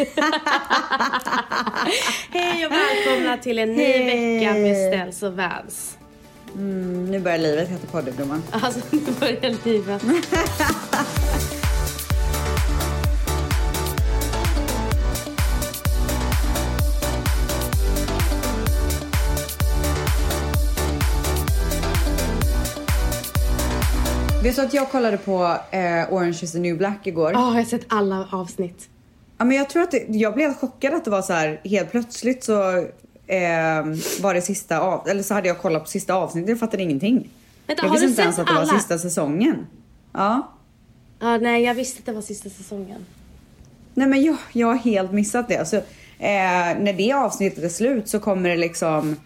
Hej och välkomna till en ny Hej. vecka med Ställs och Vans. Mm, nu börjar livet heter podden. Alltså nu börjar livet. Vet du att jag kollade på eh, Orange is the new black igår? Ja, jag har sett alla avsnitt. Ja, men jag tror att det, jag blev chockad att det var så här helt plötsligt så eh, var det sista av, eller så hade jag kollat på sista avsnittet jag fattade ingenting. Vänta, jag visste inte ens att det var alla? sista säsongen. Ja. Ja, nej, jag visste att det var sista säsongen. Nej men jag, jag har helt missat det. Alltså, eh, när det avsnittet är slut så kommer det liksom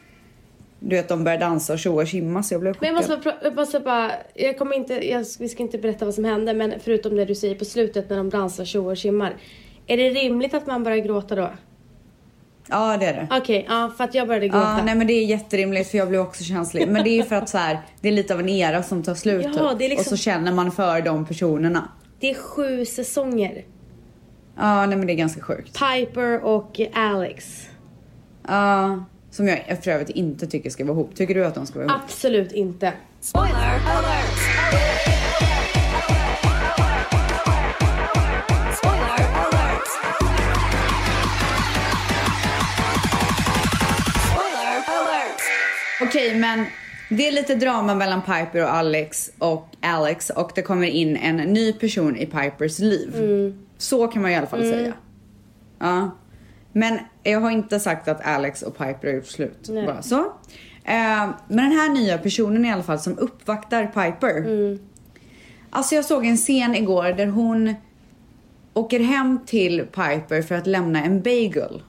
du vet de börjar dansa och tjoa och tjimma så jag blev Men chockad. jag måste, bara, jag måste bara, jag kommer inte, jag, vi ska inte berätta vad som hände, men förutom det du säger på slutet när de dansar, tjoar och tjimmar. Är det rimligt att man börjar gråta då? Ja det är det. Okej, ja, för att jag började gråta. Ja, nej men det är jätterimligt för jag blev också känslig. Men det är ju för att så här, det är lite av en era som tar slut Ja, typ. det är liksom- Och så känner man för de personerna. Det är sju säsonger. Ja, nej men det är ganska sjukt. Piper och Alex. Ja, som jag för övrigt inte tycker ska vara ihop. Tycker du att de ska vara ihop? Absolut inte. Spoiler alert! Okej, men det är lite drama mellan Piper och Alex och Alex och det kommer in en ny person i Pipers liv. Mm. Så kan man i alla fall säga. Ja. Men jag har inte sagt att Alex och Piper har gjort slut. Nej. Bara så. Eh, men den här nya personen i alla fall som uppvaktar Piper. Mm. Alltså jag såg en scen igår där hon åker hem till Piper för att lämna en bagel.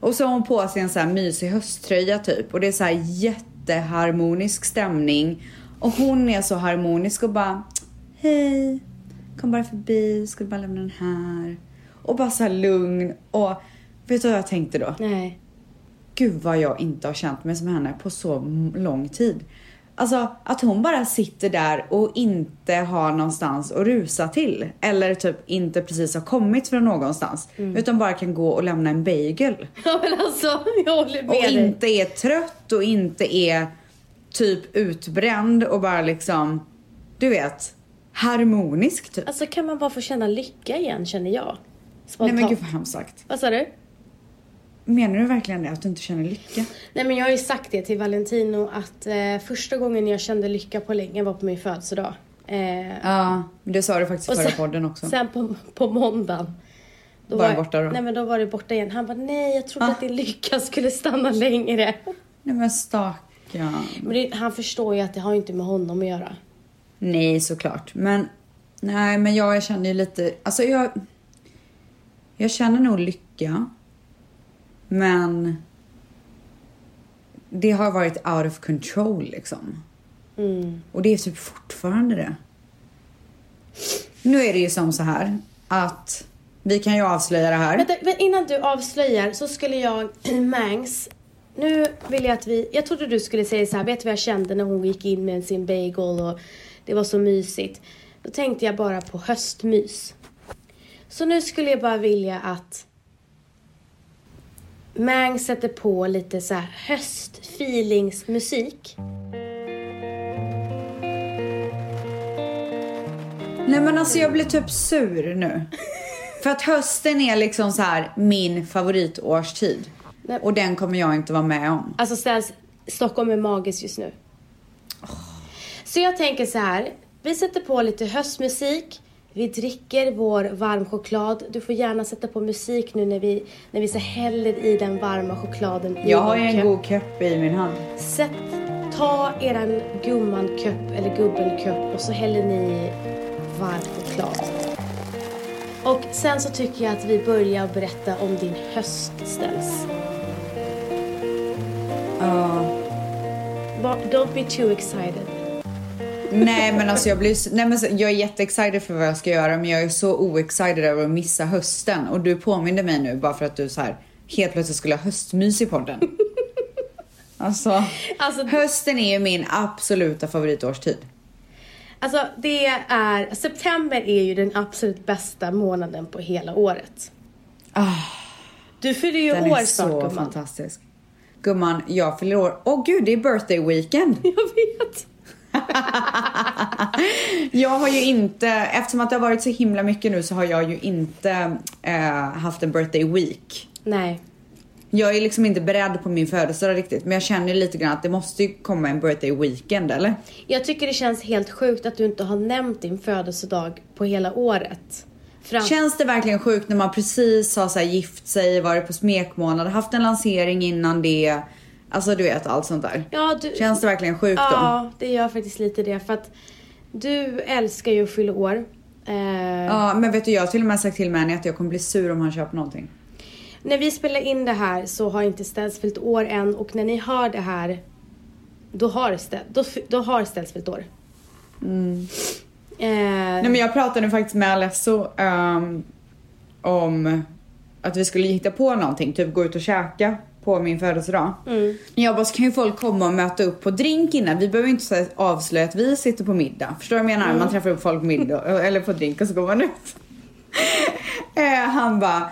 Och så har hon på sig en så här mysig hösttröja typ och det är så här jätteharmonisk stämning. Och hon är så harmonisk och bara Hej, kom bara förbi, skulle bara lämna den här. Och bara så här lugn och vet du vad jag tänkte då? Nej. Gud vad jag inte har känt mig som henne på så lång tid. Alltså att hon bara sitter där och inte har någonstans att rusa till. Eller typ inte precis har kommit från någonstans. Utan bara kan gå och lämna en bagel. Ja men alltså, jag håller med Och dig. inte är trött och inte är typ utbränd och bara liksom, du vet, harmonisk typ. Alltså kan man bara få känna lycka igen känner jag. Nej Spontant. men gud vad hemskt sagt. Vad sa du? Menar du verkligen det? Att du inte känner lycka? Nej men jag har ju sagt det till Valentino att eh, första gången jag kände lycka på länge var på min födelsedag. Eh, Ja, men det sa du faktiskt i förra sen- podden också. Sen på, på måndagen. Då Var var- borta då? Nej men då var det borta igen. Han bara nej jag trodde Ah. att din lycka skulle stanna längre. Nej men stackarn. Men det, han förstår ju att det har inte med honom att göra. Nej, såklart. Men nej, men jag känner ju lite, alltså jag. Jag känner nog lycka. Men. Det har varit out of control liksom. Mm. Och det är typ fortfarande det. Nu är det ju som så här att vi kan ju avslöja det här. Vänta, men innan du avslöjar så skulle jag, Mangs, nu vill jag att vi, jag trodde du skulle säga så här, vet du vad jag kände när hon gick in med sin bagel och det var så mysigt. Då tänkte jag bara på höstmys. Så nu skulle jag bara vilja att Mangs sätter på lite så höstfeelingsmusik. Nej men alltså jag blir typ sur nu. För att hösten är liksom så här min favoritårstid. Nej. Och den kommer jag inte vara med om. Alltså ställs, Stockholm är magiskt just nu. Så jag tänker så här. Vi sätter på lite höstmusik. Vi dricker vår varm choklad. Du får gärna sätta på musik nu när vi, när vi så häller i den varma chokladen Jag har ju en god kopp i min hand. Sätt, ta eran gumman-cup eller gubben-cup och så häller ni varm choklad. Och sen så tycker jag att vi börjar berätta om din höst ställs. Ja. Ba- Don't be too excited. Nej men alltså jag blir så- nej, men så- jag är jätteexcited för vad jag ska göra men jag är så oexcited över att missa hösten och du påminde mig nu bara för att du så här helt plötsligt skulle ha höstmys i podden. Alltså, Alltså, hösten är ju min absoluta favoritårstid. Alltså det är, september är ju den absolut bästa månaden på hela året. Ah, Du fyller ju den år är snart så gumman. fantastisk. Gumman, jag fyller år. Åh gud, det är birthday weekend. Jag vet. Jag har ju inte, eftersom att det har varit så himla mycket nu så har jag ju inte eh, haft en birthday week. Nej. Jag är liksom inte beredd på min födelsedag riktigt men jag känner lite grann att det måste ju komma en birthday weekend eller? Jag tycker det känns helt sjukt att du inte har nämnt din födelsedag på hela året. Fram- Känns det verkligen sjukt när man precis har så gift sig, varit på smekmånad, haft en lansering innan det. Alltså du vet allt sånt där. ja, du... Känns det verkligen sjukt då? Ja, det gör faktiskt lite det. För att du älskar ju att fylla år. Eh, Ja men vet du jag har till och med sagt till Manny att jag kommer bli sur om han köper någonting. När vi spelar in det här så har inte Ställs fyllt år än och när ni hör det här då har, Ställ, då, då har Ställs fyllt år. Eh, Nej men jag pratade faktiskt med Alesso ehm, om att vi skulle hitta på någonting, typ gå ut och käka på min födelsedag. Mm. Jag bara, så kan ju folk komma och möta upp på drink innan. Vi behöver inte så avslöja att vi sitter på middag. Förstår du vad jag menar? Mm. Man träffar upp folk på middag, eller på drink och så går man ut. eh, han bara,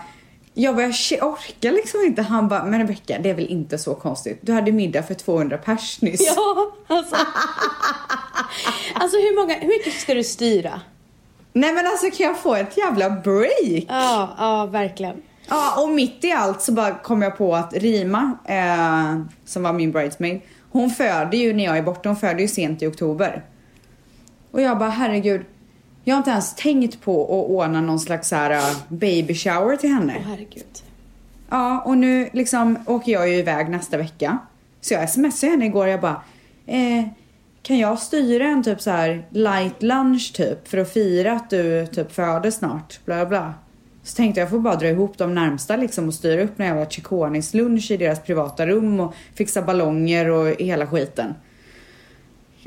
jag bara, jag orkar liksom inte. Han bara, men Rebecka det är väl inte så konstigt. Du hade middag för 200 pers nyss. Ja, alltså. alltså hur många, hur mycket ska du styra? Nej men alltså kan jag få ett jävla break? Ja, ja verkligen. Ja, och mitt i allt så bara kom jag på att Rima, eh, som var min bridesmaid, hon föder ju när jag är borta, hon föder ju sent i oktober. Och jag bara, herregud, jag har inte ens tänkt på att ordna någon slags så här eh, baby shower till henne. Åh herregud. Ja, och nu liksom åker jag ju iväg nästa vecka. Så jag smsade henne igår och jag bara, eh, kan jag styra en typ så här light lunch typ för att fira att du typ föder snart? Bla bla. Så tänkte jag, jag får bara dra ihop de närmsta liksom och styra upp en jävla chikonis lunch i deras privata rum och fixa ballonger och hela skiten.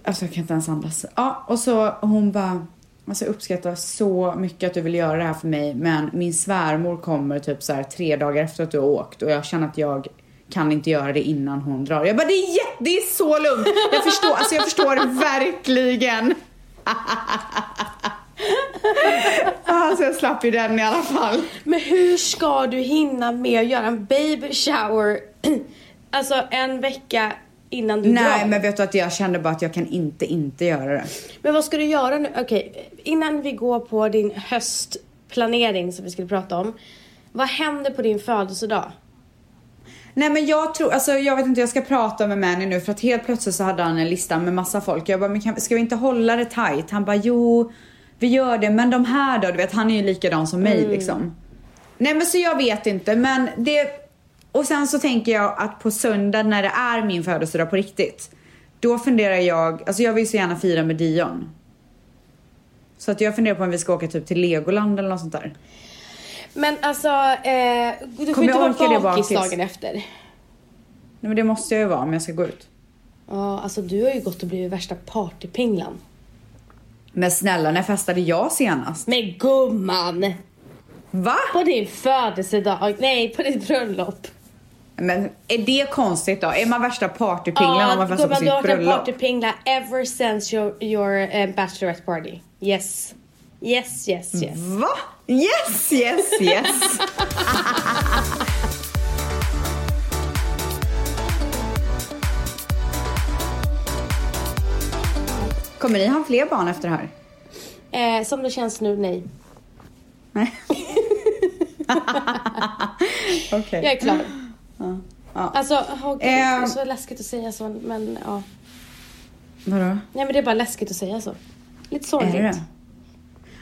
Alltså jag kan inte ens andas. Ja, och så hon bara, alltså jag uppskattar så mycket att du vill göra det här för mig men min svärmor kommer typ så här tre dagar efter att du har åkt och jag känner att jag kan inte göra det innan hon drar. Jag bara det är, jätte, det är så lugnt. Jag förstår, alltså jag förstår verkligen. Alltså jag slapp ju den i alla fall. Men hur ska du hinna med att göra en baby shower alltså en vecka innan du Nej drar? men vet du att jag kände bara att jag kan inte inte göra det. Men vad ska du göra nu? Okej, innan vi går på din höstplanering som vi skulle prata om. Vad händer på din födelsedag? Nej men jag tror, alltså jag vet inte, jag ska prata med Manny nu för att helt plötsligt så hade han en lista med massa folk. Jag bara, men kan, ska vi inte hålla det tight? Han bara, jo, vi gör det, men de här då? Du vet, han är ju likadan som mig liksom. Nej men så jag vet inte, men det... Och sen så tänker jag att på söndag när det är min födelsedag på riktigt, då funderar jag, alltså jag vill så gärna fira med Dion. Så att jag funderar på om vi ska åka typ till Legoland eller något sånt där. Men alltså, eh, du får Kommer inte vara bakis? dagen efter. Nej men det måste jag ju vara om jag ska gå ut. Ja, alltså du har ju gått och blivit värsta partypinglan. Men snälla, när festade jag senast? Men gumman! Va? På din födelsedag, nej på ditt bröllop. Men är det konstigt då? Är man värsta partypinglan om man festar på gumman, du har sitt varit en bröllop? partypingla ever since your, your uh, bachelorette party. Yes. Yes, yes, yes. Va? Yes, yes, yes. Kommer ni ha fler barn efter det här? Eh, som det känns nu, nej. Nej. Okej. Jag är klar. Ja. Alltså, åh, gud, det är Eh. så läskigt att säga så, men ja. Vadå? Nej men det är bara läskigt att säga så. Lite sorgligt. Är det?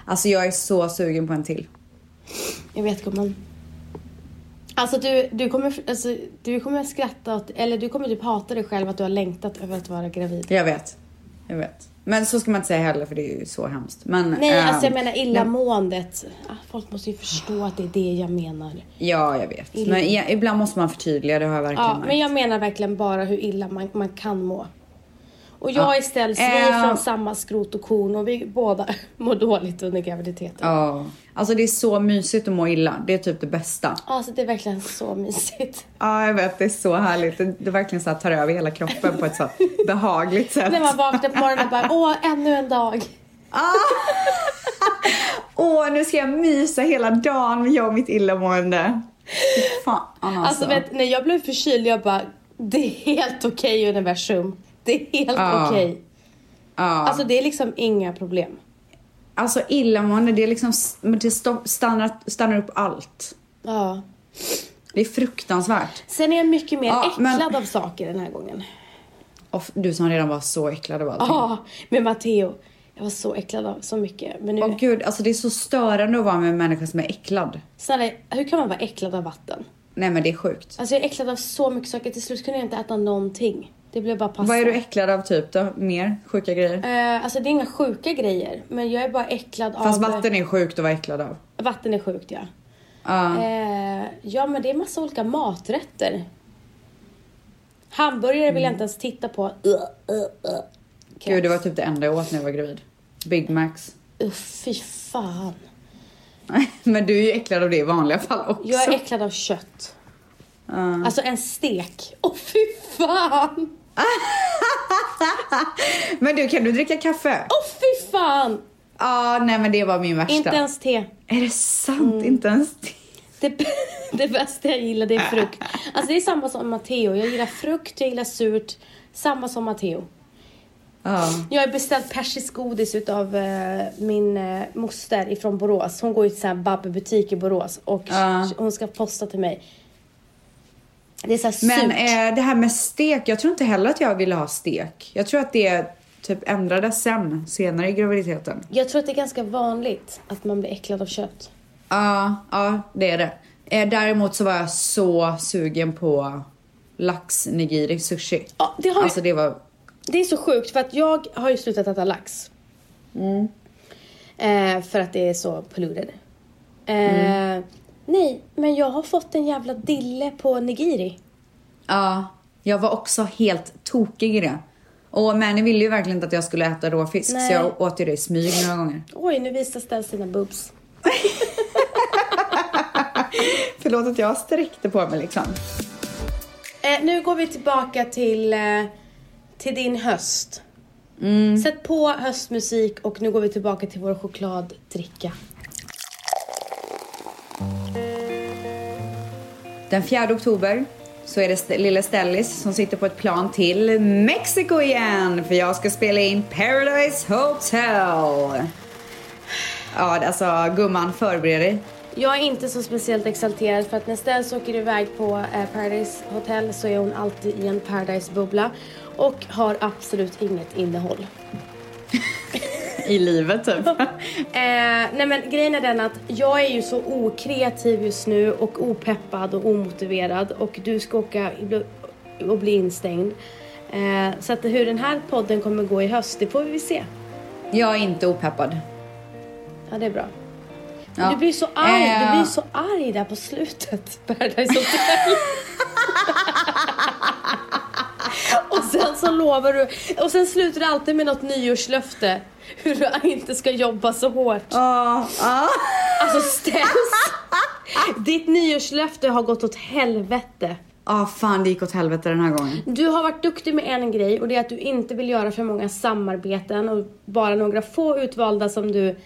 Alltså jag är så sugen på en till. Jag vet gumman. Alltså du, du kommer, alltså, du kommer skratta åt, eller du kommer typ hata dig själv att du har längtat över att vara gravid. Jag vet. Jag vet. Men så ska man inte säga heller för det är ju så hemskt. Men, Nej, ehm, alltså jag menar illamåendet. Ah, Folk måste ju förstå att det är det jag menar. Ja, jag vet. Illa. Men ibland måste man förtydliga, det har jag verkligen Ja, märkt. men jag menar verkligen bara hur illa man, man kan må. Och jag Ja. är ställs, vi är från samma skrot och korn och vi båda mår dåligt under graviditeten. Ja. Alltså det är så mysigt att må illa. Det är typ det bästa. Alltså det är verkligen så mysigt. Ja, jag vet. Det är så härligt. Det, det verkligen så här tar över hela kroppen på ett så behagligt sätt. När man vaknar på morgonen och bara, åh, ännu en dag. Åh, nu ska jag mysa hela dagen med jag och mitt illamående. Fan alltså. Alltså vet, när jag blev förkyld, jag bara, det är helt okej universum. Det är helt Ja. okej. ja. Alltså det är liksom inga problem. Alltså illamående, det är liksom, men det stannar, stannar upp allt. Ja. Det är fruktansvärt. Sen är jag mycket mer Ja, men- äcklad av saker den här gången. Och du som redan var så äcklad av allting. Ja, med Matteo. Jag var så äcklad av så mycket. Men nu, Åh gud, alltså det är så störande att vara med en människa som är äcklad. snälla, hur kan man vara äcklad av vatten? Nej men det är sjukt. Alltså jag är äcklad av så mycket saker. Till slut kunde jag inte äta någonting. Det blev bara pasta. Vad är du äcklad av typ då? Mer sjuka grejer? Eh, alltså det är inga sjuka grejer. Men jag är bara äcklad Fast av... vatten är sjukt att vara äcklad av. Vatten är sjukt ja. Ja. Eh, ja men det är massa olika maträtter. Hamburgare vill jag inte ens titta på. Uh, uh, uh. Gud, det var typ det enda jag åt när jag var gravid. Big Macs. Uh, fy fan. Men du är ju äcklad av det i vanliga fall också. Jag är äcklad av kött. Alltså en stek. Åh fy fan! Men du, kan du dricka kaffe? Åh fy fan! Ja, nej men det var min värsta. Inte ens te. Är det sant? Inte ens det? Det, det bästa jag gillar det är frukt. Alltså det är samma som Matteo. Jag gillar frukt, jag gillar surt. Samma som Matteo. Ja. Jag har beställt persisk godis utav eh, min eh, moster ifrån Borås. Hon går till en Babbe-butik i Borås och Ja. hon ska posta till mig. Det är så här surt. Men eh, det här med stek, jag tror inte heller att jag ville ha stek. Jag tror att det typ ändrades sen, senare i graviditeten. Jag tror att det är ganska vanligt att man blir äcklad av kött. Ja, ja det är det. Eh, däremot så var jag så sugen på lax nigiri sushi. Ja, det, har ju, Alltså det var... det är så sjukt för att jag har ju slutat äta lax. Mm. Eh, för att det är så polluted. Eh, Mm. Nej, men jag har fått en jävla dille på nigiri. Ja, jag var också helt tokig i det. Och Manny ville ju verkligen inte att jag skulle äta råfisk Nej. så jag åt ju det i smyg några gånger. Oj, nu visar Stell sina boobs. Förlåt att jag sträckte på mig liksom. Eh, nu går vi tillbaka till, eh, till din höst. Mm. Sätt på höstmusik och nu går vi tillbaka till vår chokladdricka. Den 4 oktober så är det lille Stellis som sitter på ett plan till Mexiko igen för jag ska spela in Paradise Hotel. Ja, alltså gumman, förbered dig. Jag är inte så speciellt exalterad för att när Stels åker iväg på eh, Paradise Hotel så är hon alltid i en Paradise-bubbla och har absolut inget innehåll. I livet typ. Eh, nej men grejen är den att jag är ju så okreativ just nu och opeppad och omotiverad och du ska åka och bli instängd. Eh, så att hur den här podden kommer gå i höst, det får vi se. Jag är inte opeppad. Ja, det är bra. Ja. Du blir så arg, du Eh. blir så arg där på slutet. Paradise Hotel. sen så lovar du, och sen slutar det alltid med något nyårslöfte. Hur du inte ska jobba så hårt. Ja, ja. Alltså Stens, ditt nyårslöfte har gått åt helvete. Ah, fan det gick åt helvete den här gången. Du har varit duktig med en grej och det är att du inte vill göra för många samarbeten och bara några få utvalda som du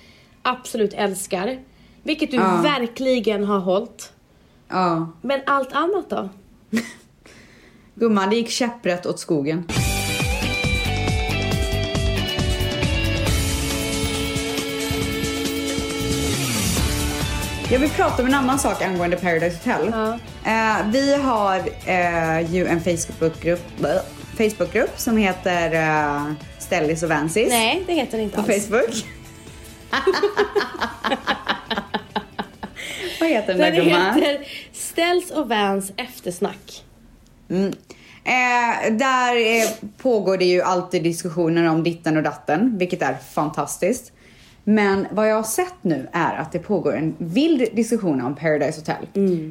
absolut älskar. Vilket du Ja. verkligen har hållit. Ja. Men allt annat då? Gumman, det gick käpprätt åt skogen. Jag vill prata om en annan sak angående Paradise Hotel. Ja. Eh, vi har eh, ju en Facebookgrupp, Facebookgrupp som heter eh, Stellis och Vansis Nej, det heter det inte på alls. Facebook. Vad heter den där Den gumman? heter Ställs och Vans eftersnack. Mm. Eh, där eh, pågår det ju alltid diskussioner om ditten och datten, vilket är fantastiskt. Men vad jag har sett nu är att det pågår en vild diskussion om Paradise Hotel.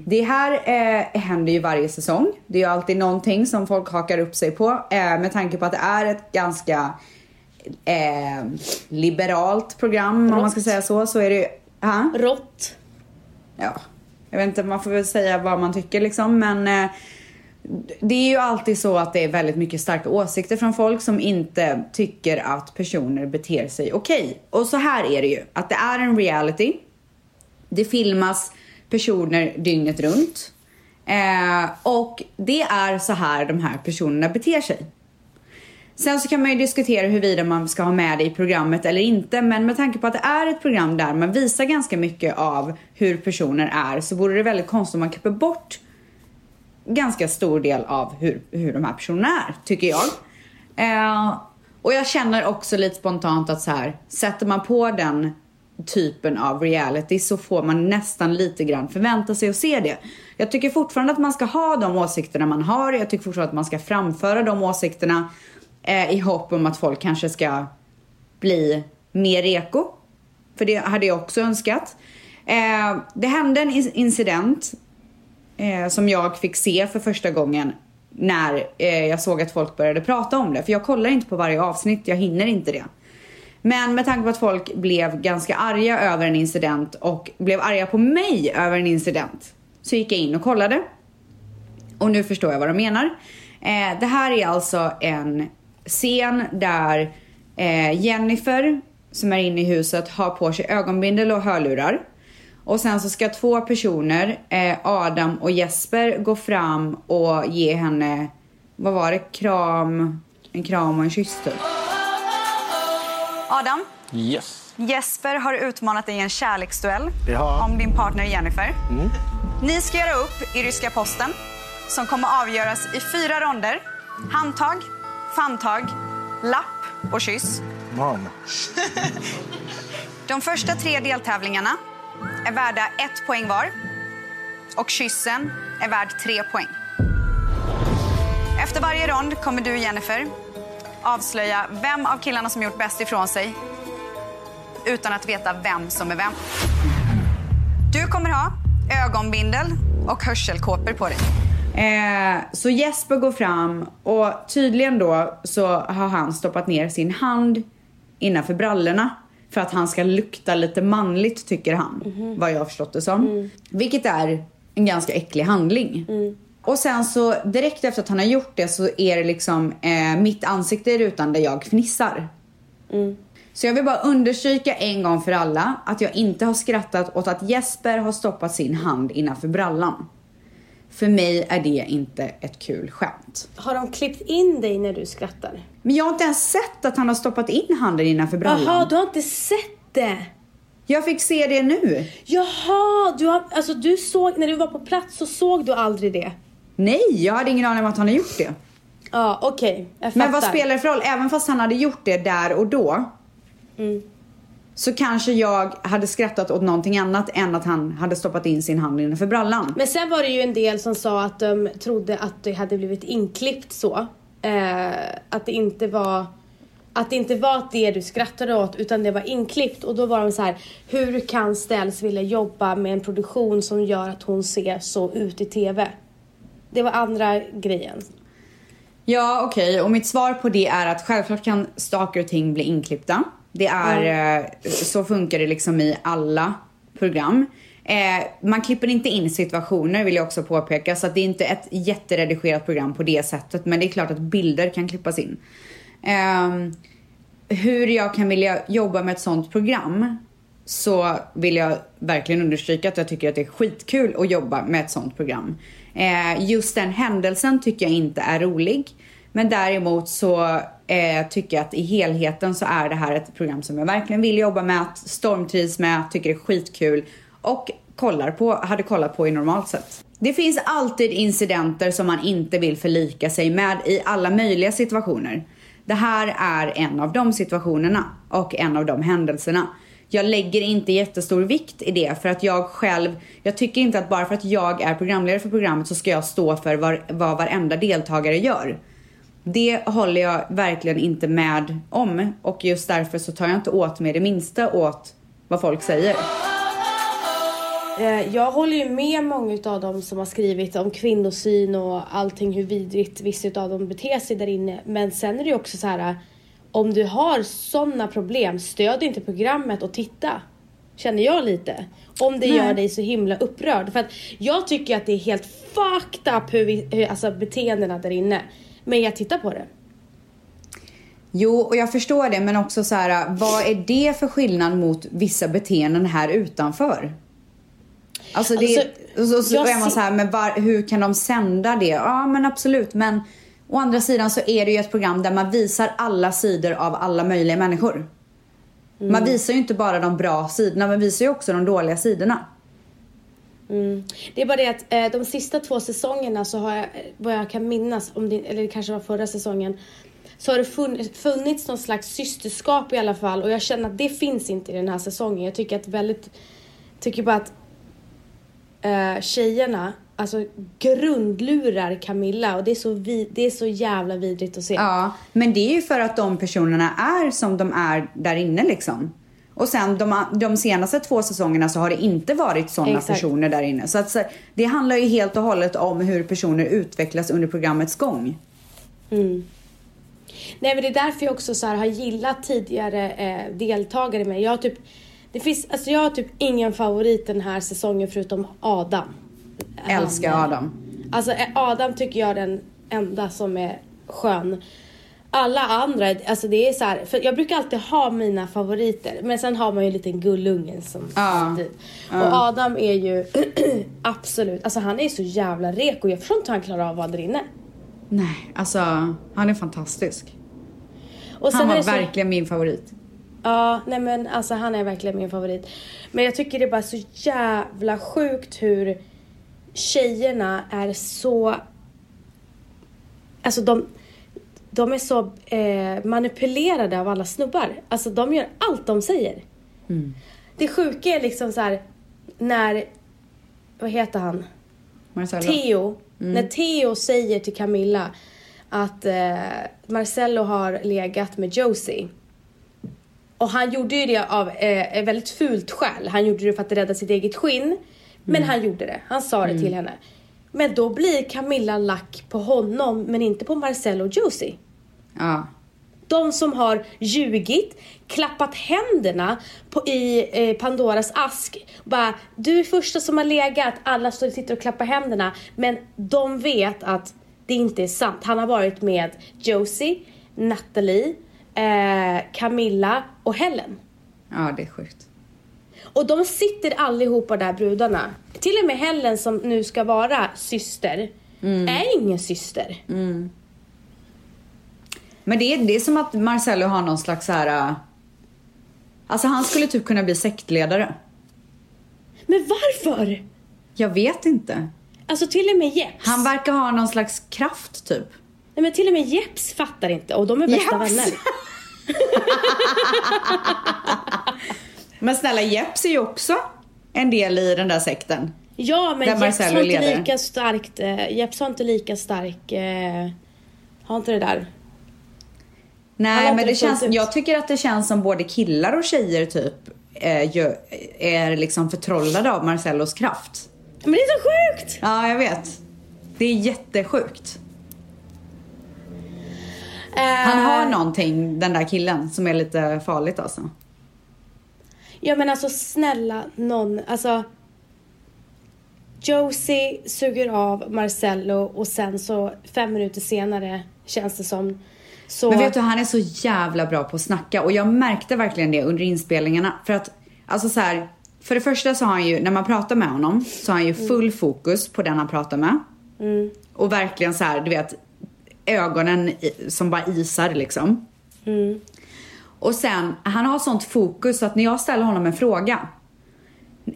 Det här eh, händer ju varje säsong. Det är ju alltid någonting som folk hakar upp sig på. Eh, med tanke på att det är ett ganska eh, liberalt program, om man ska säga så. Så är det. Ha? Rått. ja, jag vet inte, man får väl säga vad man tycker liksom, men eh, det är ju alltid så att det är väldigt mycket starka åsikter från folk som inte tycker att personer beter sig okej. Och så här är det ju, att det är en reality. Det filmas personer dygnet runt. Eh, och det är så här de här personerna beter sig. Sen så kan man ju diskutera huruvida man ska ha med det i programmet eller inte. Men med tanke på att det är ett program där man visar ganska mycket av hur personer är så vore det väldigt konstigt om man klipper bort ganska stor del av hur, hur de här personerna är, tycker jag. Eh, och jag känner också lite spontant att så här, sätter man på den typen av reality så får man nästan lite grann förvänta sig att se det. Jag tycker fortfarande att man ska ha de åsikterna man har. Jag tycker fortfarande att man ska framföra de åsikterna eh, i hopp om att folk kanske ska bli mer eko. För det hade jag också önskat. Eh, det hände en incident eh, som jag fick se för första gången när eh, jag såg att folk började prata om det. För jag kollar inte på varje avsnitt, jag hinner inte det. Men med tanke på att folk blev ganska arga över en incident och blev arga på mig över en incident så gick jag in och kollade. Och nu förstår jag vad de menar. Eh, det här är alltså en scen där eh, Jennifer, som är inne i huset, har på sig ögonbindel och hörlurar. Och sen så ska två personer, eh, Adam och Jesper, gå fram och ge henne, vad var det, kram, en kram och en kyss typ. Adam, Yes. Jesper har utmanat dig i en kärleksduell han. om din partner Jennifer. Ni ska göra upp i ryska posten som kommer avgöras i fyra ronder. Handtag, famntag, lapp och kyss. Mom. De första tre deltävlingarna är värda ett poäng var och kyssen är värd tre poäng. Efter varje rond kommer du, Jennifer, avslöja vem av killarna som gjort bäst ifrån sig utan att veta vem som är vem. Du kommer ha ögonbindel och hörselkåpor på dig. Eh, så Jesper går fram och tydligen då så har han stoppat ner sin hand innanför brallorna för att han ska lukta lite manligt tycker han. Vad jag har förstått det som. Vilket är en ganska äcklig handling. Och sen så direkt efter att han har gjort det så är det liksom eh, mitt ansikte i rutan där jag fnissar. Så jag vill bara understryka en gång för alla att jag inte har skrattat åt att Jesper har stoppat sin hand innanför brallan. För mig är det inte ett kul skämt. Har de klippt in dig när du skrattar? Men jag har inte ens sett att han har stoppat in handen innanför brallan. Jaha, du har inte sett det? Jag fick se det nu. Jaha, du har, alltså du såg, när du var på plats så såg du aldrig det? Nej, jag hade ingen aning om att han har gjort det. Ja, okej. jag Men vad spelar det för roll? Även fast han hade gjort det där och då. Så kanske jag hade skrattat åt någonting annat än att han hade stoppat in sin hand innanför brallan. Men sen var det ju en del som sa att de trodde att det hade blivit inklippt så. Eh, att det inte var att det inte var det du skrattade åt utan det var inklippt och då var de så här hur kan Ställs vilja jobba med en produktion som gör att hon ser så ut i TV? Det var andra grejen. Ja, okej. Och mitt svar på det är att självklart kan saker och ting bli inklippta. Det är, eh, så funkar det liksom i alla program. Eh, man klipper inte in situationer vill jag också påpeka. Så att det är inte ett jätteredigerat program på det sättet. Men det är klart att bilder kan klippas in. Ehm, hur jag kan vilja jobba med ett sånt program så vill jag verkligen understryka att jag tycker att det är skitkul att jobba med ett sånt program. Eh, just den händelsen tycker jag inte är rolig. Men däremot så eh, tycker jag att i helheten så är det här ett program som jag verkligen vill jobba med, stormtrivs med, tycker det är skitkul och kollar på, hade kollat på i normalt sett. Det finns alltid incidenter som man inte vill förlika sig med i alla möjliga situationer. Det här är en av de situationerna och en av de händelserna. Jag lägger inte jättestor vikt i det för att jag själv, jag tycker inte att bara för att jag är programledare för programmet så ska jag stå för vad, vad varenda deltagare gör. Det håller jag verkligen inte med om och just därför så tar jag inte åt mig det minsta åt vad folk säger. Eh, Jag håller ju med många av dem som har skrivit om kvinnosyn och allting hur vidrigt vissa av dem beter sig där inne. Men sen är det ju också så här, om du har sådana problem, stöd inte programmet och titta. Känner jag lite. Om det Nej. gör dig så himla upprörd. För att jag tycker att det är helt fucked up hur vi, hur, alltså beteendena där inne. Men jag tittar på det. Jo, och jag förstår det, men också så här, vad är det för skillnad mot vissa beteenden här utanför? Alltså det, Alltså, och så, är man så här, men var, hur kan de sända det? Ja, men absolut, men å andra sidan så är det ju ett program där man visar alla sidor av alla möjliga människor. Mm. Man visar ju inte bara de bra sidorna, man visar ju också de dåliga sidorna. Mm. Det är bara det att eh, de sista två säsongerna så har jag, eh, vad jag kan minnas, om det, eller det kanske var förra säsongen, så har det funnits, funnits någon slags systerskap i alla fall och jag känner att det finns inte i den här säsongen. Jag tycker att väldigt, tycker bara att eh, tjejerna alltså grundlurar Camilla och det är, så vi, det är så jävla vidrigt att se. Ja, men det är ju för att de personerna är som de är där inne liksom. Och sen de, de senaste två säsongerna så har det inte varit sådana personer där inne. Så att så, det handlar ju helt och hållet om hur personer utvecklas under programmets gång. Nej men det är därför jag också så här har gillat tidigare eh, deltagare med. Jag har typ, det finns, alltså jag har typ ingen favorit den här säsongen förutom Adam. Älskar eh, Adam. Alltså eh, Adam tycker jag är den enda som är skön. Alla andra, alltså det är så här, för jag brukar alltid ha mina favoriter men sen har man ju en liten gullungen som Ja. alltid. Och Adam är ju absolut, alltså han är så jävla reko. Jag förstår inte hur han klarar av att vara där inne. Nej, alltså han är fantastisk. Och Han var så- verkligen min favorit. Ja, nej men alltså han är verkligen min favorit. Men jag tycker det är bara så jävla sjukt hur tjejerna är så... Alltså de, de är så eh, manipulerade av alla snubbar. Alltså de gör allt de säger. Det sjuka är liksom så här när... Vad heter han? Marcelo. Theo, när Theo säger till Camilla att eh, Marcello har legat med Josie. Och han gjorde ju det av eh, ett väldigt fult skäl. Han gjorde det för att rädda sitt eget skinn. Men han gjorde det. Han sa det till henne. Men då blir Camilla lack på honom men inte på Marcello och Josie. Ja. De som har ljugit, klappat händerna på, i eh, Pandoras ask. Bara, du är första som har legat, alla står och sitter och klappar händerna. Men de vet att det inte är sant. Han har varit med Josie, Natalie, eh, Camilla och Helen. ja, det är sjukt. Och de sitter allihopa där brudarna. Till och med Helen som nu ska vara syster, är ingen syster. Men det är, det är som att Marcello har någon slags så här... äh, Alltså han skulle typ kunna bli sektledare. Men varför? Jag vet inte. Alltså till och med Jeps. Han verkar ha någon slags kraft typ. Nej men till och med Jeps fattar inte och de är bästa Jeps? vänner. Men snälla Jeps är ju också en del i den där sekten. Ja men Jeps har är inte lika starkt, eh, Jeps har inte lika stark, eh, har inte det där. Han Nej men det fullt känns, ut. jag tycker att det känns som både killar och tjejer typ är, ju- är liksom förtrollade av Marcellos kraft. Men det är så sjukt! Ja, jag vet. Det är jättesjukt. Han Eh, har någonting, den där killen, som är lite farligt alltså. Ja men alltså snälla någon, alltså Josie suger av Marcello och sen så fem minuter senare känns det som så... Men vet du, han är så jävla bra på att snacka och jag märkte verkligen det under inspelningarna. För att, alltså så här, för det första så har han ju, när man pratar med honom, så har han ju full fokus på den han pratar med. Och verkligen så här, du vet, ögonen i, som bara isar liksom. Och sen, han har sånt fokus att när jag ställer honom en fråga,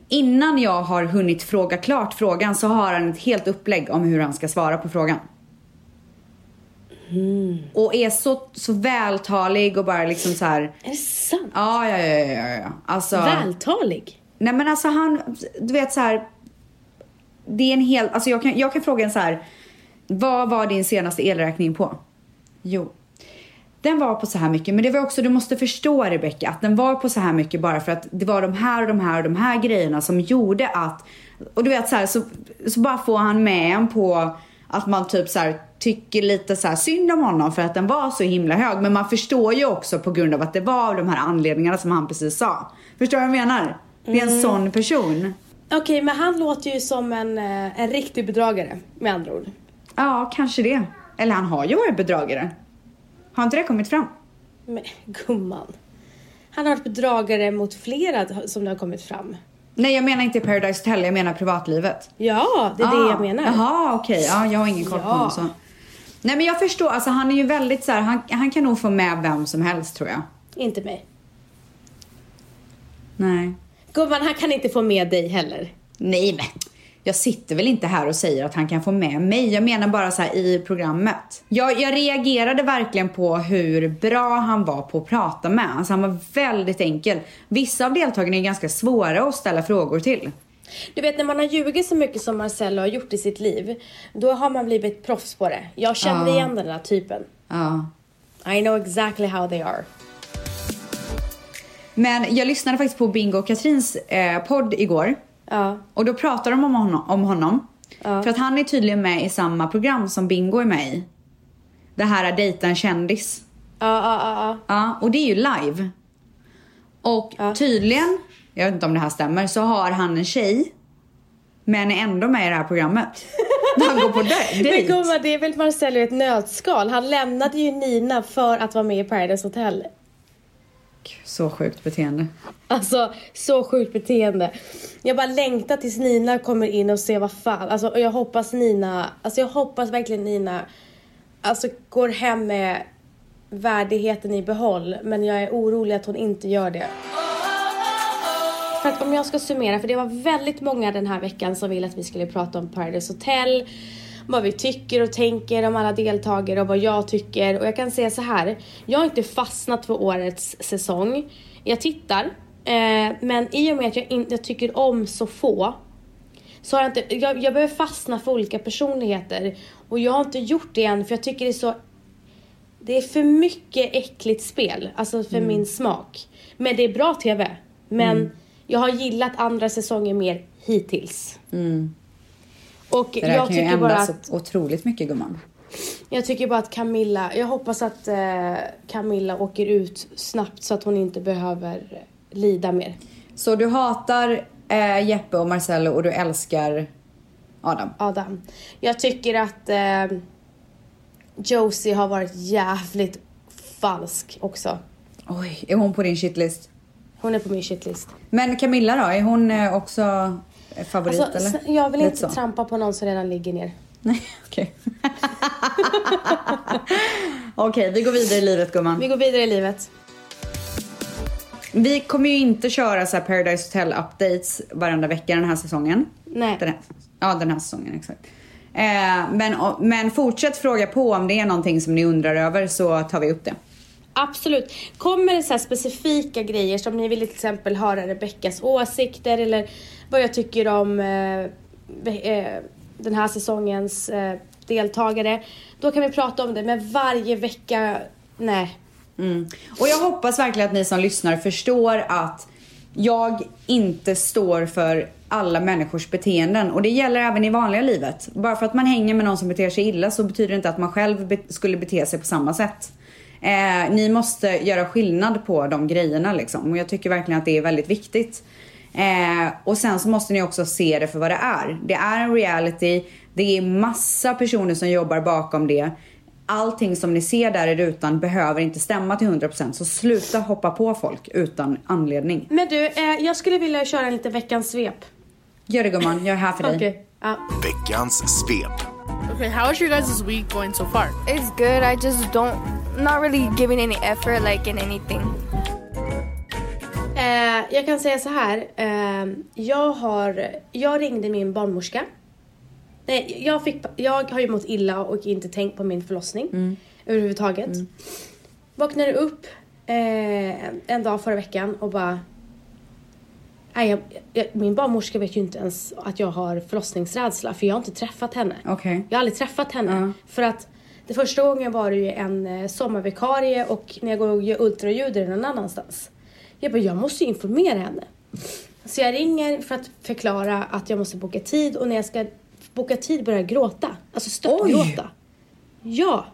innan jag har hunnit fråga klart frågan så har han ett helt upplägg om hur han ska svara på frågan. Och är så, så vältalig och bara liksom så här. Är det sant? Ja, ja, ja, ja, ja. Alltså, Vältalig? nej men alltså han, du vet så här. Det är en hel, alltså jag kan, jag kan fråga en så här. Vad var din senaste elräkning på? Jo. Den var på så här mycket, men det var också, du måste förstå Rebecca, att den var på så här mycket bara för att det var de här och de här och de här grejerna som gjorde att, och du vet så här, så, så bara får han med en på att man typ så här tycker lite så här synd om honom för att den var så himla hög. Men man förstår ju också på grund av att det var av de här anledningarna som han precis sa. Förstår du vad jag menar? Det är Mm. en sån person. Okej, men han låter ju som en, eh, en riktig bedragare med andra ord. Ja, kanske det. Eller han har ju varit bedragare. Har inte det kommit fram? Men gumman. Han har varit bedragare mot flera som det har kommit fram. Nej, jag menar inte Paradise Hotel, jag menar privatlivet. Ja, det är det Ah, jag menar. Jaha, okej. Ja, jag har ingen koll på Ja. honom så. Nej, men jag förstår. Alltså, han är ju väldigt så här, han, han kan nog få med vem som helst tror jag. Inte mig. Nej. Gumman, han kan inte få med dig heller. Nej, men jag sitter väl inte här och säger att han kan få med mig. Jag menar bara så här i programmet. Jag, jag reagerade verkligen på hur bra han var på att prata med. Alltså han var väldigt enkel. Vissa av deltagarna är ganska svåra att ställa frågor till. Du vet när man har ljugit så mycket som Marcello har gjort i sitt liv, då har man blivit proffs på det. Jag känner Ja. igen den där typen. Ja. I know exactly how they are. Men jag lyssnade faktiskt på Bingo och Katrins eh, podd igår. Ja. Och då pratar de om honom. Om honom. Ja. För att han är tydligen med i samma program som Bingo är med i. Det här är dejta en kändis. Ja, ja, ja, ja. Och det är ju live. Och Ja. tydligen, jag vet inte om det här stämmer, så har han en tjej. Men är ändå med i det här programmet. Han går på dej- Men dejt. gumman, det är väl Marcello i ett nötskal. Han lämnade ju Nina för att vara med i Paradise Hotel. Så sjukt beteende. Alltså, så sjukt beteende. Jag bara längtar tills Nina kommer in och ser vad fan. Alltså, och jag hoppas Nina, alltså jag hoppas verkligen Nina, alltså går hem med värdigheten i behåll. Men jag är orolig att hon inte gör det. För att om jag ska summera, för det var väldigt många den här veckan som ville att vi skulle prata om Paradise Hotel. Vad vi tycker och tänker om alla deltagare och vad jag tycker. Och jag kan säga så här. Jag har inte fastnat för årets säsong. Jag tittar. Eh, men i och med att jag inte tycker om så få. Så har jag inte, jag, jag behöver fastna för olika personligheter. Och jag har inte gjort det än för jag tycker det är så det är för mycket äckligt spel, alltså för Mm. min smak. Men det är bra TV. Men jag har gillat andra säsonger mer hittills. Och. Det jag kan ju tycker, bara att, otroligt mycket gumman. jag tycker bara att Camilla, jag hoppas att eh, Camilla åker ut snabbt så att hon inte behöver lida mer. Så du hatar eh, Jeppe och Marcello och du älskar Adam. Adam. Jag tycker att eh, Josie har varit jävligt falsk också. Oj, är hon på din shitlist? Hon är på min shitlist. Men Camilla då, är hon eh, också favorit Alltså, eller? jag vill Lite inte så. trampa på någon som redan ligger ner. Nej, okej. Okej, vi går vidare i livet gumman. Vi går vidare i livet. Vi kommer ju inte köra så Paradise Hotel updates varenda vecka den här säsongen. Nej. Den här, ja, den här säsongen exakt. Eh, men, men fortsätt fråga på om det är någonting som ni undrar över så tar vi upp det. Absolut. Kommer det så här specifika grejer som ni vill till exempel höra Rebeckas åsikter eller vad jag tycker om eh, eh, den här säsongens eh, deltagare. Då kan vi prata om det, men varje vecka, nej. Mm. Och jag hoppas verkligen att ni som lyssnar förstår att jag inte står för alla människors beteenden och det gäller även i vanliga livet. Bara för att man hänger med någon som beter sig illa så betyder det inte att man själv be- skulle bete sig på samma sätt. Eh, ni måste göra skillnad på de grejerna liksom och jag tycker verkligen att det är väldigt viktigt. Eh, och sen så måste ni också se det för vad det är. Det är en reality, det är massa personer som jobbar bakom det. Allting som ni ser där i rutan behöver inte stämma till 100% så sluta hoppa på folk utan anledning. Men du, eh, jag skulle vilja köra en liten veckans svep. Gör det gumman, jag är här för dig. Ja. Veckans svep. Okay, how is your guys' week going so far? It's good. I just don't, not really giving any effort like in anything. Eh, jag kan säga så här. Eh, jag, har, jag ringde min barnmorska. Nej, jag, fick, jag har ju mått illa och inte tänkt på min förlossning överhuvudtaget. Vaknade upp eh, en dag förra veckan och bara... Nej, jag, jag, min barnmorska vet ju inte ens att jag har förlossningsrädsla för jag har inte träffat henne. Okej. Jag har aldrig träffat henne. Ja. För att det första gången var det ju en eh, sommarvikarie och när jag går och gör ultraljud är det någon annanstans. Jag bara, jag måste ju informera henne. Så jag ringer för att förklara att jag måste boka tid och när jag ska boka tid börjar jag gråta. Alltså störtgråta. Ja.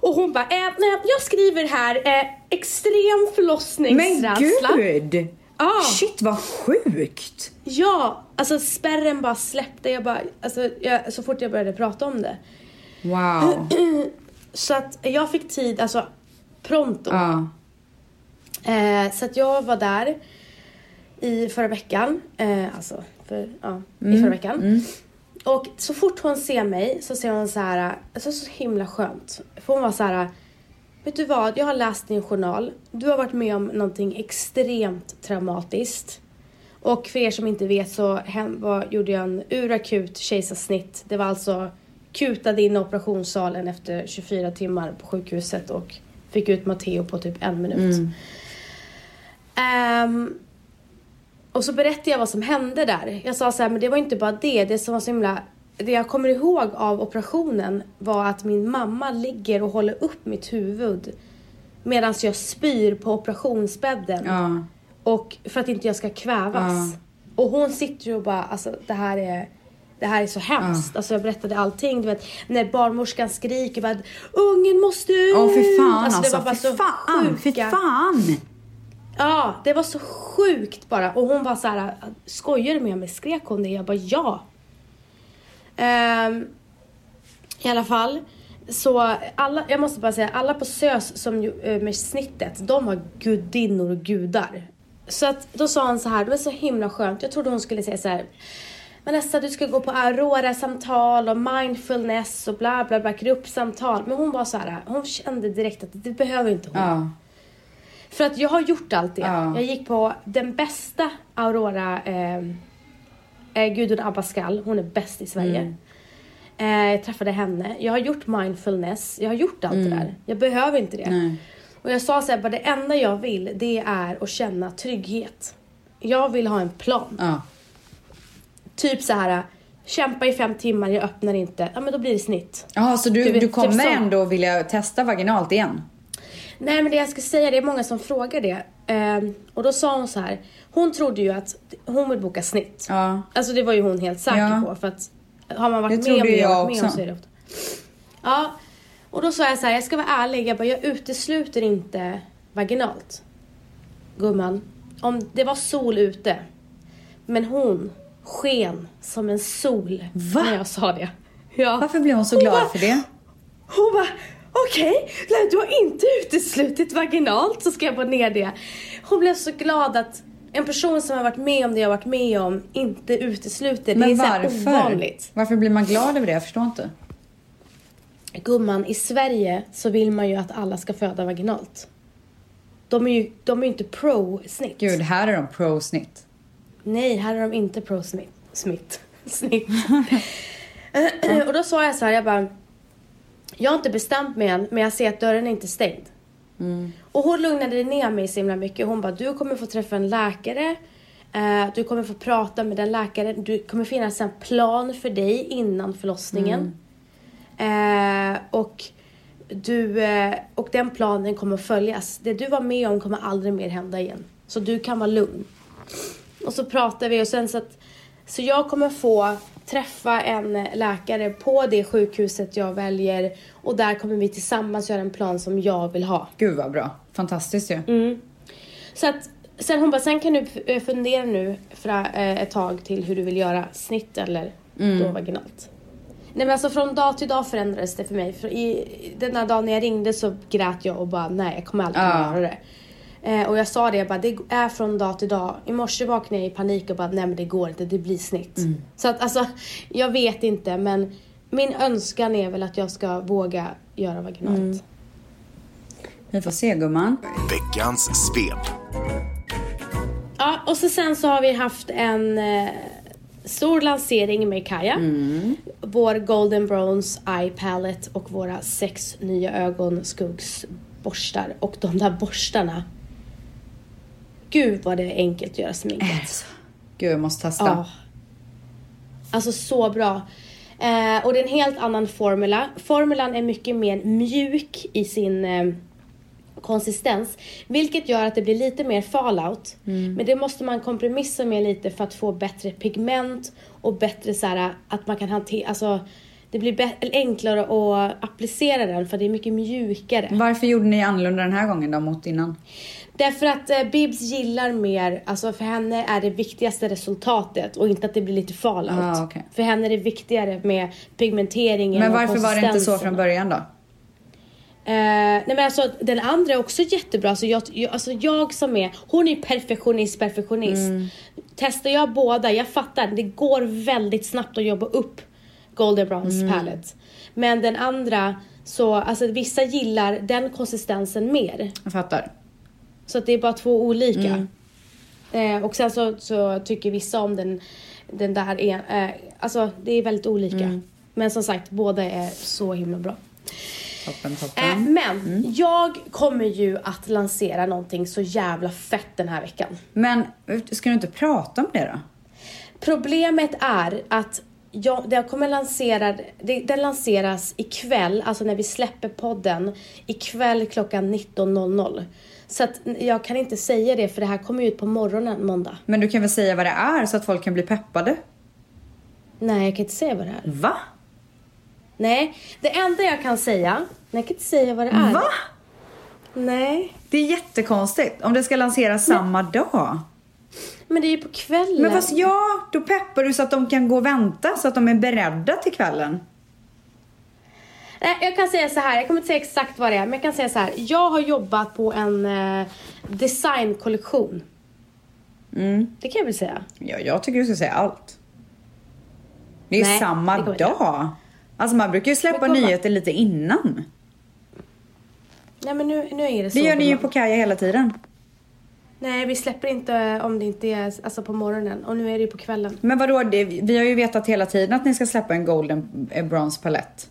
Och hon bara, eh, nej, jag skriver här, eh, extrem Men förlossningsrädsla. gud! Ja. Shit vad sjukt! Ja, alltså spärren bara släppte. Jag bara, alltså, jag, så fort jag började prata om det. Wow. Så att jag fick tid, alltså pronto. Ja. Eh, så att jag var där i förra veckan. Eh, alltså, för, ja, i förra veckan. Och så fort hon ser mig så ser hon så här, alltså så himla skönt. För hon var så här, vet du vad, jag har läst din journal. Du har varit med om någonting extremt traumatiskt. Och för er som inte vet så hem, var, gjorde jag en urakut kejsarsnitt. Det var alltså kutade in i operationssalen efter 24 timmar på sjukhuset och fick ut Matteo på typ en minut. Ehm, och så berättade jag vad som hände där. Jag sa så här, men det var inte bara det. Det som var så himla... Det jag kommer ihåg av operationen var att min mamma ligger och håller upp mitt huvud medan jag spyr på operationsbädden. Ja. Och för att inte jag ska kvävas. Ja. Och hon sitter ju och bara, alltså det här är... Det här är så hemskt. Alltså jag berättade allting. Du vet, när barnmorskan skriker bara ungen måste ut. Åh fy fan alltså. det var bara fy så fan, fy sjuka- fan. Ja, det var så sjukt bara. Och hon var så här, skojar du med mig? Skrek hon det? Jag bara ja. Ehm, I alla fall. Så alla, jag måste bara säga, alla på SÖS som eh, med snittet, de var gudinnor och gudar. Så att då sa hon så här, det var så himla skönt. Jag trodde hon skulle säga så här. Vanessa, du ska gå på Aurora-samtal och mindfulness och bla bla bla, gruppsamtal. Men hon var så här, hon kände direkt att det behöver inte hon. Ja. För att jag har gjort allt det. Ja. Jag gick på den bästa Aurora, eh, eh, Gudrun Abascal, hon är bäst i Sverige. Mm. Eh, jag träffade henne. Jag har gjort mindfulness, jag har gjort allt det där. Jag behöver inte det. Mm. Nej. Och jag sa så här, bara det enda jag vill det är att känna trygghet. Jag vill ha en plan. Ja. Typ så här, kämpa i fem timmar, jag öppnar inte. Ja men då blir det snitt. Jaha, så du, Du vet, du typ kommer så. ändå vilja testa vaginalt igen? Nej men det jag ska säga, det är många som frågar det. Ehm, och då sa hon så här, hon trodde ju att hon vill boka snitt. Ja. Alltså det var ju hon helt säker Ja. på för att har man varit Det med om det och varit med om så är det ofta. Ja, och då sa jag så här, jag ska vara ärlig, jag bara, jag utesluter inte vaginalt. Gumman, om det var sol ute, men hon sken som en sol Va? när jag sa det. Ja. Varför blev hon så Hon glad bara- för det? Hon bara, okej, nej, du har inte uteslutit vaginalt så ska jag få ner det. Hon blev så glad att en person som har varit med om det jag har varit med om inte utesluter. det är Men så varför? ovanligt. Varför blir man glad över det? Jag förstår inte. Gumman, i Sverige så vill man ju att alla ska föda vaginalt. De är ju, de är ju inte pro-snitt. Gud, här är de pro-snitt. Nej, här är de inte pro-snitt. Smitt. Snitt. och då sa jag så här, jag bara. Jag har inte bestämt mig än, men jag ser att dörren är inte stängd. Och hon lugnade ner mig så himla mycket. Hon bara, du kommer få träffa en läkare. Eh, du kommer få prata med den läkaren. Du kommer finnas en plan för dig innan förlossningen. Eh, och, du, eh, och den planen kommer följas. Det du var med om kommer aldrig mer hända igen. Så du kan vara lugn. Och så pratar vi och sen så att så jag kommer få träffa en läkare på det sjukhuset jag väljer och där kommer vi tillsammans göra en plan som jag vill ha. Gud vad bra. Fantastiskt ju. Mm. Så att sen hon bara, sen kan du eh, fundera nu för eh, ett tag till hur du vill göra snitt eller då vaginalt. Nej men alltså från dag till dag förändrades det för mig. För i, den där dagen när jag ringde så grät jag och bara nej jag kommer aldrig kunna Ja. göra det. Eh, och jag sa det, jag bara, det är från dag till dag. I morse vaknade jag i panik och bara nej men det går inte, det blir snitt. Så att alltså, jag vet inte men min önskan är väl att jag ska våga göra vaginalt. Vi får se gumman. Veckans svep. Ja, och så sen så har vi haft en eh, stor lansering med Kaja. Vår Golden Bronze Eye Palette och våra sex nya ögonskuggsborstar. Och de där borstarna. Gud vad det är enkelt att göra sminket. Gud, jag måste testa. Ja. Alltså så bra. Eh, och det är en helt annan formula. Formulan är mycket mer mjuk i sin eh, konsistens. Vilket gör att det blir lite mer fallout. Men det måste man kompromissa med lite för att få bättre pigment och bättre så här att man kan hantera, alltså det blir enklare att applicera den för det är mycket mjukare. Varför gjorde ni annorlunda den här gången då mot innan? Därför att eh, Bibs gillar mer, alltså för henne är det viktigaste resultatet och inte att det blir lite fallout. Ah, okej. För henne är det viktigare med pigmenteringen Men och varför var det inte så från början då? Eh, nej men alltså den andra är också jättebra. Alltså jag, jag, alltså jag som är, hon är perfektionist, perfektionist. Mm. Testar jag båda, jag fattar, det går väldigt snabbt att jobba upp Golden Bronze Mm. Palette. Men den andra, så alltså vissa gillar den konsistensen mer. Jag fattar. Så att det är bara två olika. Mm. Eh, och sen så, så tycker vissa om den, den där, en, eh, alltså det är väldigt olika. Mm. Men som sagt, båda är så himla bra. Toppen, toppen. Eh, men Mm. jag kommer ju att lansera någonting så jävla fett den här veckan. Men ska du inte prata om det då? Problemet är att jag, det kommer lansera, det, den lanseras ikväll, alltså när vi släpper podden, ikväll klockan 19.00. Så att jag kan inte säga det för det här kommer ut på morgonen måndag. Men du kan väl säga vad det är så att folk kan bli peppade? Nej, jag kan inte säga vad det är. Va? Nej, det enda jag kan säga, nej, jag kan inte säga vad det är. Va? Nej, Det är jättekonstigt om det ska lanseras samma dag. men det är ju på kvällen. Men fast ja, då peppar du så att de kan gå och vänta så att de är beredda till kvällen. Nej, jag kan säga så här, jag kommer inte säga exakt vad det är, men jag kan säga så här. Jag har jobbat på en eh, designkollektion. Mm. Det kan jag väl säga. Ja, jag tycker du ska säga allt. Det är ju Nej, samma inte dag. Alltså man brukar ju släppa nyheter lite innan. Nej men nu, nu är det så. Det gör ni ju på Kaja hela tiden. Nej vi släpper inte om det inte är alltså på morgonen och nu är det ju på kvällen. Men vadå, det, vi har ju vetat hela tiden att ni ska släppa en Golden eh, Bronze palett.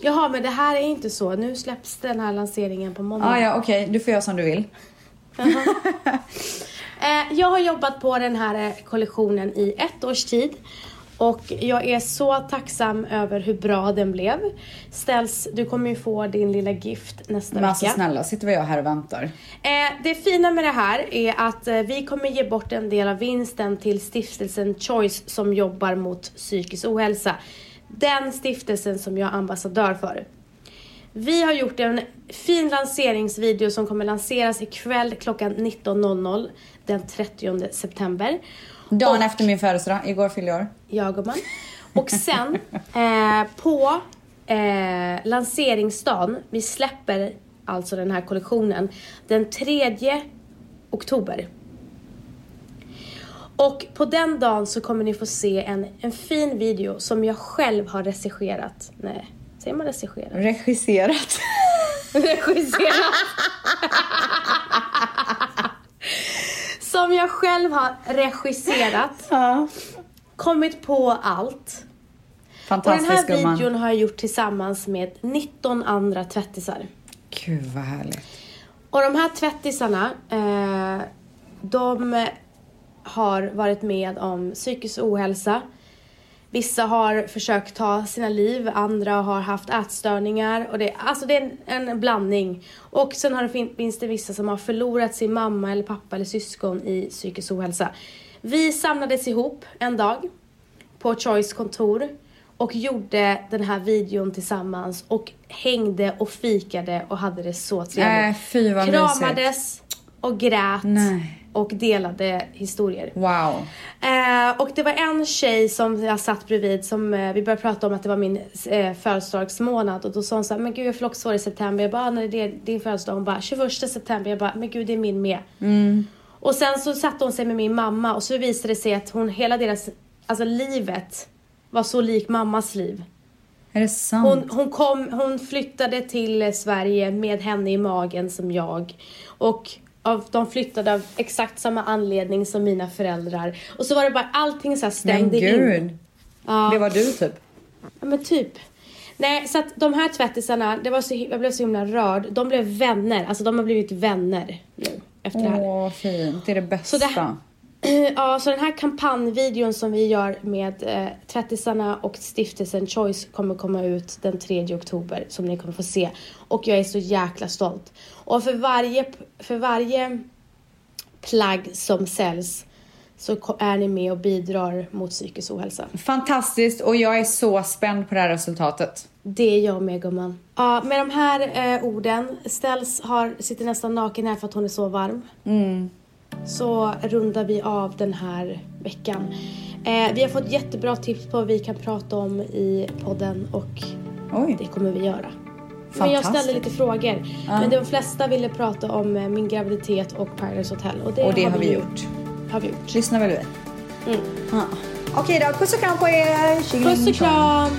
Jaha men det här är inte så. Nu släpps den här lanseringen på måndag. Ah, ja, okej, du får göra som du vill. Eh, jag har jobbat på den här eh, kollektionen i ett års tid. Och jag är så tacksam över hur bra den blev. Ställs, du kommer ju få din lilla gift nästa Men alltså vecka. snälla, sitter vi jag här och väntar? Eh, det fina med det här är att vi kommer ge bort en del av vinsten till stiftelsen Choice som jobbar mot psykisk ohälsa. Den stiftelsen som jag är ambassadör för. Vi har gjort en fin lanseringsvideo som kommer lanseras ikväll klockan 19.00 den 30 september. Dagen Och- efter min födelsedag, igår fyllde jag år. jag och man. Och sen eh, på eh, lanseringsdagen, vi släpper alltså den här kollektionen den 3 oktober. Och på den dagen så kommer ni få se en, en fin video som jag själv har regisserat. Nej, säger man regisserat? Regisserat. regisserat. som jag själv har regisserat. ja. Kommit på allt. Och den här gumman. videon har jag gjort tillsammans med 19 andra tvättisar. Gud vad härligt. Och de här tvättisarna, eh, de har varit med om psykisk ohälsa. Vissa har försökt ta sina liv, andra har haft ätstörningar. Och det, alltså det är en, en blandning. Och sen har det, fin- finns det vissa som har förlorat sin mamma eller pappa eller syskon i psykisk ohälsa. Vi samlades ihop en dag på Choice kontor och gjorde den här videon tillsammans och hängde och fikade och hade det så trevligt. Äh, fy vad mysigt. Och grät Nej. och delade historier. Wow. Eh, och det var en tjej som jag satt bredvid som eh, vi började prata om att det var min eh, födelsedagsmånad och då sa hon såhär, men gud jag fyller också år i september. Jag bara, "Ah, när är det din födelsedag? Hon bara, 21 september. Jag bara, men gud det är min med. Och sen så satte hon sig med min mamma och så visade det sig att hon, hela deras, alltså livet var så lik mammas liv. Är det sant? Hon, hon, kom, hon flyttade till Sverige med henne i magen som jag. Och av, de flyttade av exakt samma anledning som mina föräldrar. Och så var det bara allting så här Men stämde in. gud. Ja. Det var du typ. Ja men typ. Nej, så att de här tvättisarna, det var så, jag blev så himla rörd. De blev vänner, alltså de har blivit vänner nu efter det här. Åh, fint. Det är det bästa. Så det- Ja, så den här kampanjvideon som vi gör med eh, tvättisarna och stiftelsen Choice kommer komma ut den 3 oktober som ni kommer få se. Och jag är så jäkla stolt. Och för varje, för varje plagg som säljs så är ni med och bidrar mot psykisk ohälsa. Fantastiskt och jag är så spänd på det här resultatet. Det är jag med gumman. Ja, med de här eh, orden, Ställs har, sitter nästan naken här för att hon är så varm. Så rundar vi av den här veckan. Eh, vi har fått jättebra tips på vad vi kan prata om i podden och Oj. det kommer vi göra. Men jag ställde lite frågor. Men de flesta ville prata om eh, min graviditet och Paradise Hotel. Och det, Och det har vi ju- gjort. Har vi gjort. Lyssna väl vi? Mm. Ja. Okej då, puss och kram på er. Puss och kram!